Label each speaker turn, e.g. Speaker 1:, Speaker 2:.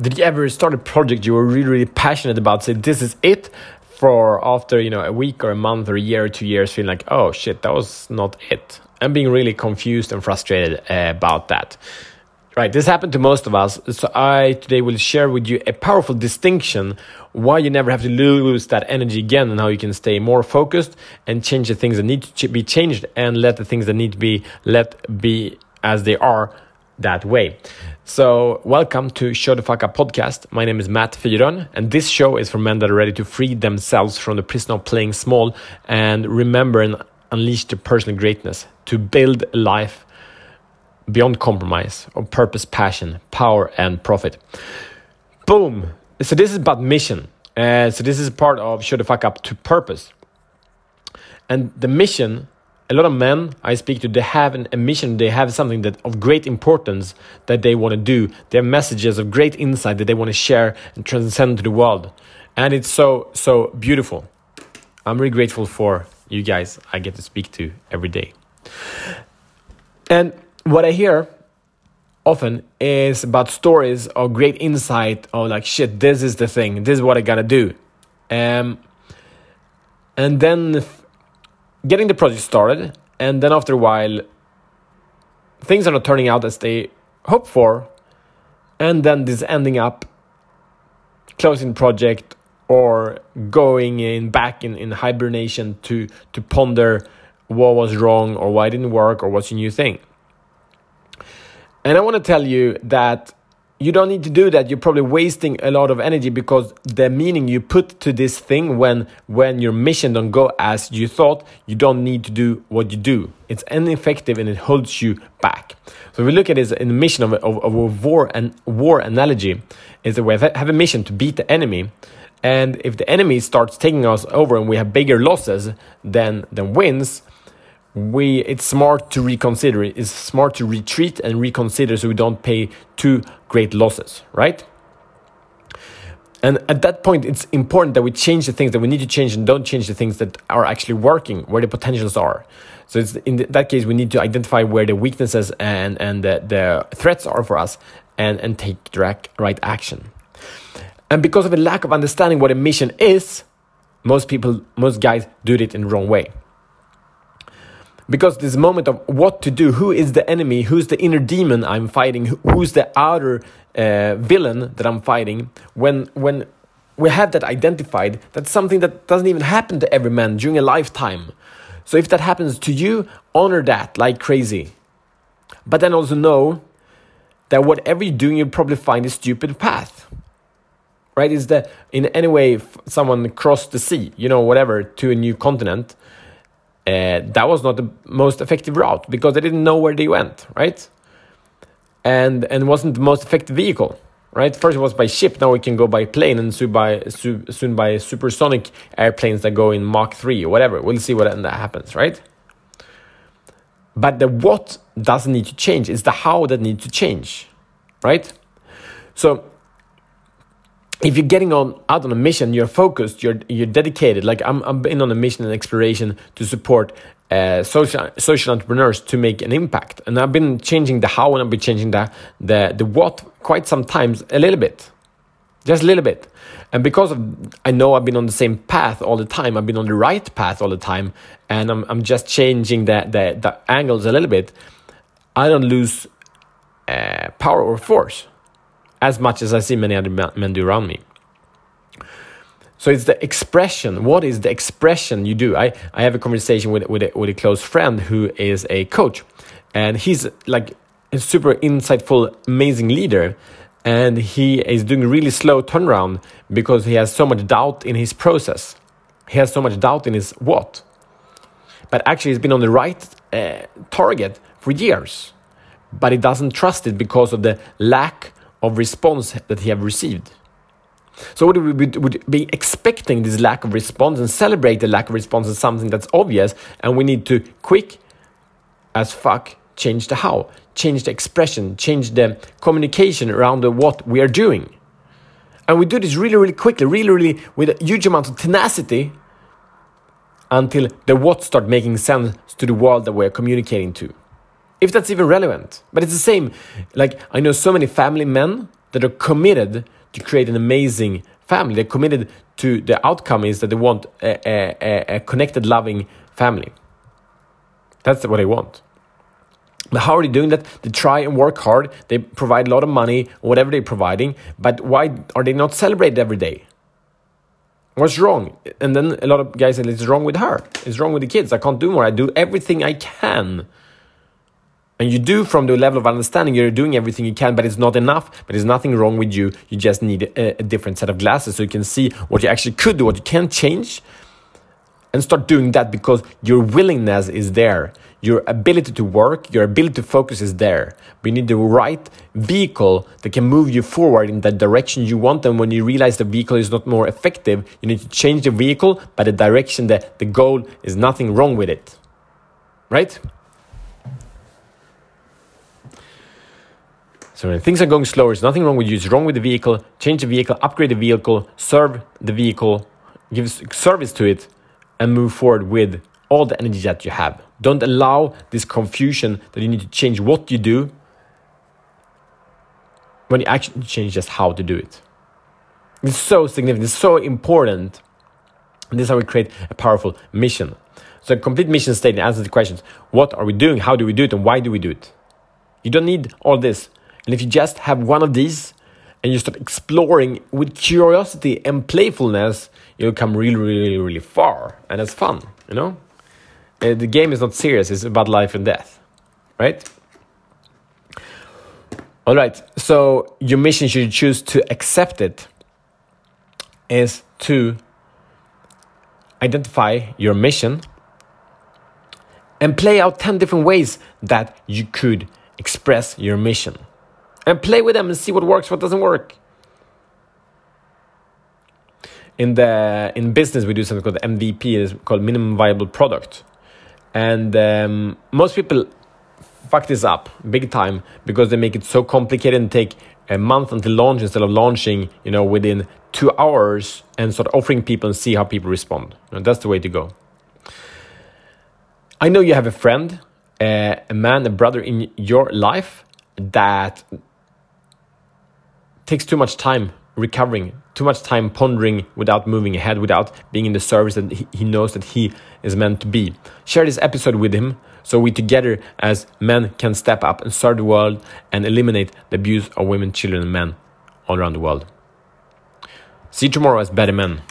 Speaker 1: did you ever start a project you were really, really passionate about? Say, this is it. For after you know a week or a month or a year or two years, feeling like, oh shit, that was not it, and being really confused and frustrated uh, about that. Right, this happened to most of us. So I today will share with you a powerful distinction why you never have to lose that energy again and how you can stay more focused and change the things that need to be changed and let the things that need to be let be as they are that way. So, welcome to Show the Fuck Up podcast. My name is Matt Fyron, and this show is for men that are ready to free themselves from the prison of playing small and remember and unleash their personal greatness to build a life beyond compromise of purpose, passion, power, and profit. Boom! So, this is about mission. Uh, so, this is part of Show the Fuck Up to purpose. And the mission a lot of men I speak to, they have an, a mission, they have something that of great importance that they want to do. They have messages of great insight that they want to share and transcend to the world. And it's so, so beautiful. I'm really grateful for you guys I get to speak to every day. And what I hear often is about stories of great insight of like, shit, this is the thing, this is what I gotta do. Um, and then getting the project started, and then after a while, things are not turning out as they hope for, and then this ending up closing project or going in back in, in hibernation to to ponder what was wrong or why it didn't work or what's a new thing. And I want to tell you that you don't need to do that. You're probably wasting a lot of energy because the meaning you put to this thing when when your mission don't go as you thought you don't need to do what you do. It's ineffective and it holds you back. So if we look at this in the mission of, of, of a war and war analogy is that we have, have a mission to beat the enemy. And if the enemy starts taking us over and we have bigger losses than than wins we it's smart to reconsider it's smart to retreat and reconsider so we don't pay too great losses right? And at that point it's important that we change the things that we need to change and don't change the things that are actually working where the potentials are. So it's in that case we need to identify where the weaknesses and and the, the threats are for us and and take direct right action. And because of a lack of understanding what a mission is most people most guys do it in the wrong way because this moment of what to do who is the enemy who's the inner demon i'm fighting who's the outer uh, villain that i'm fighting when when we have that identified that's something that doesn't even happen to every man during a lifetime. So if that happens to you honor that like crazy. But then also know that whatever you're doing you'll probably find a stupid path. Right? Is that in any way someone crossed the sea you know whatever to a new continent uh, that was not the most effective route because they didn't know where they went, right? And and wasn't the most effective vehicle, right? First it was by ship, now we can go by plane, and soon by soon by supersonic airplanes that go in Mach three or whatever. We'll see what that happens, right? But the what doesn't need to change; it's the how that needs to change, right? So if you're getting on out on a mission, you're focused, you're you're dedicated. Like I'm, I'm in on a mission and exploration to support uh, social social entrepreneurs to make an impact. And I've been changing the how and I've been changing the the the what quite sometimes a little bit, just a little bit. And because of I know I've been on the same path all the time, I've been on the right path all the time, and I'm I'm just changing the the, the angles a little bit. I don't lose uh, power or force as much as I see many other men do around me. So it's the expression. What is the expression you do? I, I have a conversation with, with, a, with a close friend who is a coach, and he's like a super insightful, amazing leader. And he is doing a really slow turnaround because he has so much doubt in his process. He has so much doubt in his what. But actually, he's been on the right uh, target for years. But he doesn't trust it because of the lack of response that he have received. So would we would be expecting this lack of response and celebrate the lack of response as something that's obvious, and we need to quick as fuck change the how, change the expression, change the communication around the what we are doing. And we do this really, really quickly, really, really with a huge amount of tenacity until the what start making sense to the world that we're communicating to if that's even relevant. But it's the same. Like I know so many family men that are committed to create an amazing family. They're committed to the outcome is that they want a, a, a connected, loving family. That's what they want. But how are they doing that? They try and work hard. They provide a lot of money, whatever they're providing. But why are they not celebrated every day? What's wrong? And then a lot of guys say, it's wrong with her. It's wrong with the kids. I can't do more. I do everything I can. And you do from the level of understanding, you're doing everything you can, but it's not enough. But there's nothing wrong with you. You just need a, a different set of glasses so you can see what you actually could do, what you can change, and start doing that because your willingness is there. Your ability to work, your ability to focus is there. You need the right vehicle that can move you forward in that direction you want. And when you realize the vehicle is not more effective, you need to change the vehicle, but the direction that the goal is nothing wrong with it. Right? So when things are going slower, there's nothing wrong with you. It's wrong with the vehicle. Change the vehicle, upgrade the vehicle, serve the vehicle, give service to it, and move forward with all the energy that you have. Don't allow this confusion that you need to change what you do when you actually change just how to do it. It's so significant, it's so important. And this is how we create a powerful mission. So, a complete mission statement answers the questions what are we doing, how do we do it, and why do we do it? You don't need all this. And if you just have one of these and you start exploring with curiosity and playfulness, you'll come really, really, really far. And it's fun, you know? Uh, the game is not serious, it's about life and death, right? All right, so your mission, should you choose to accept it, is to identify your mission and play out 10 different ways that you could express your mission. And play with them and see what works, what doesn't work. In the in business, we do something called MVP, it's called minimum viable product. And um, most people fuck this up big time because they make it so complicated and take a month until launch instead of launching you know within two hours and start offering people and see how people respond. And that's the way to go. I know you have a friend uh, a man a brother in your life that takes too much time recovering too much time pondering without moving ahead, without being in the service that he knows that he is meant to be. Share this episode with him so we together as men can step up and serve the world and eliminate the abuse of women, children, and men all around the world. See you tomorrow as better men.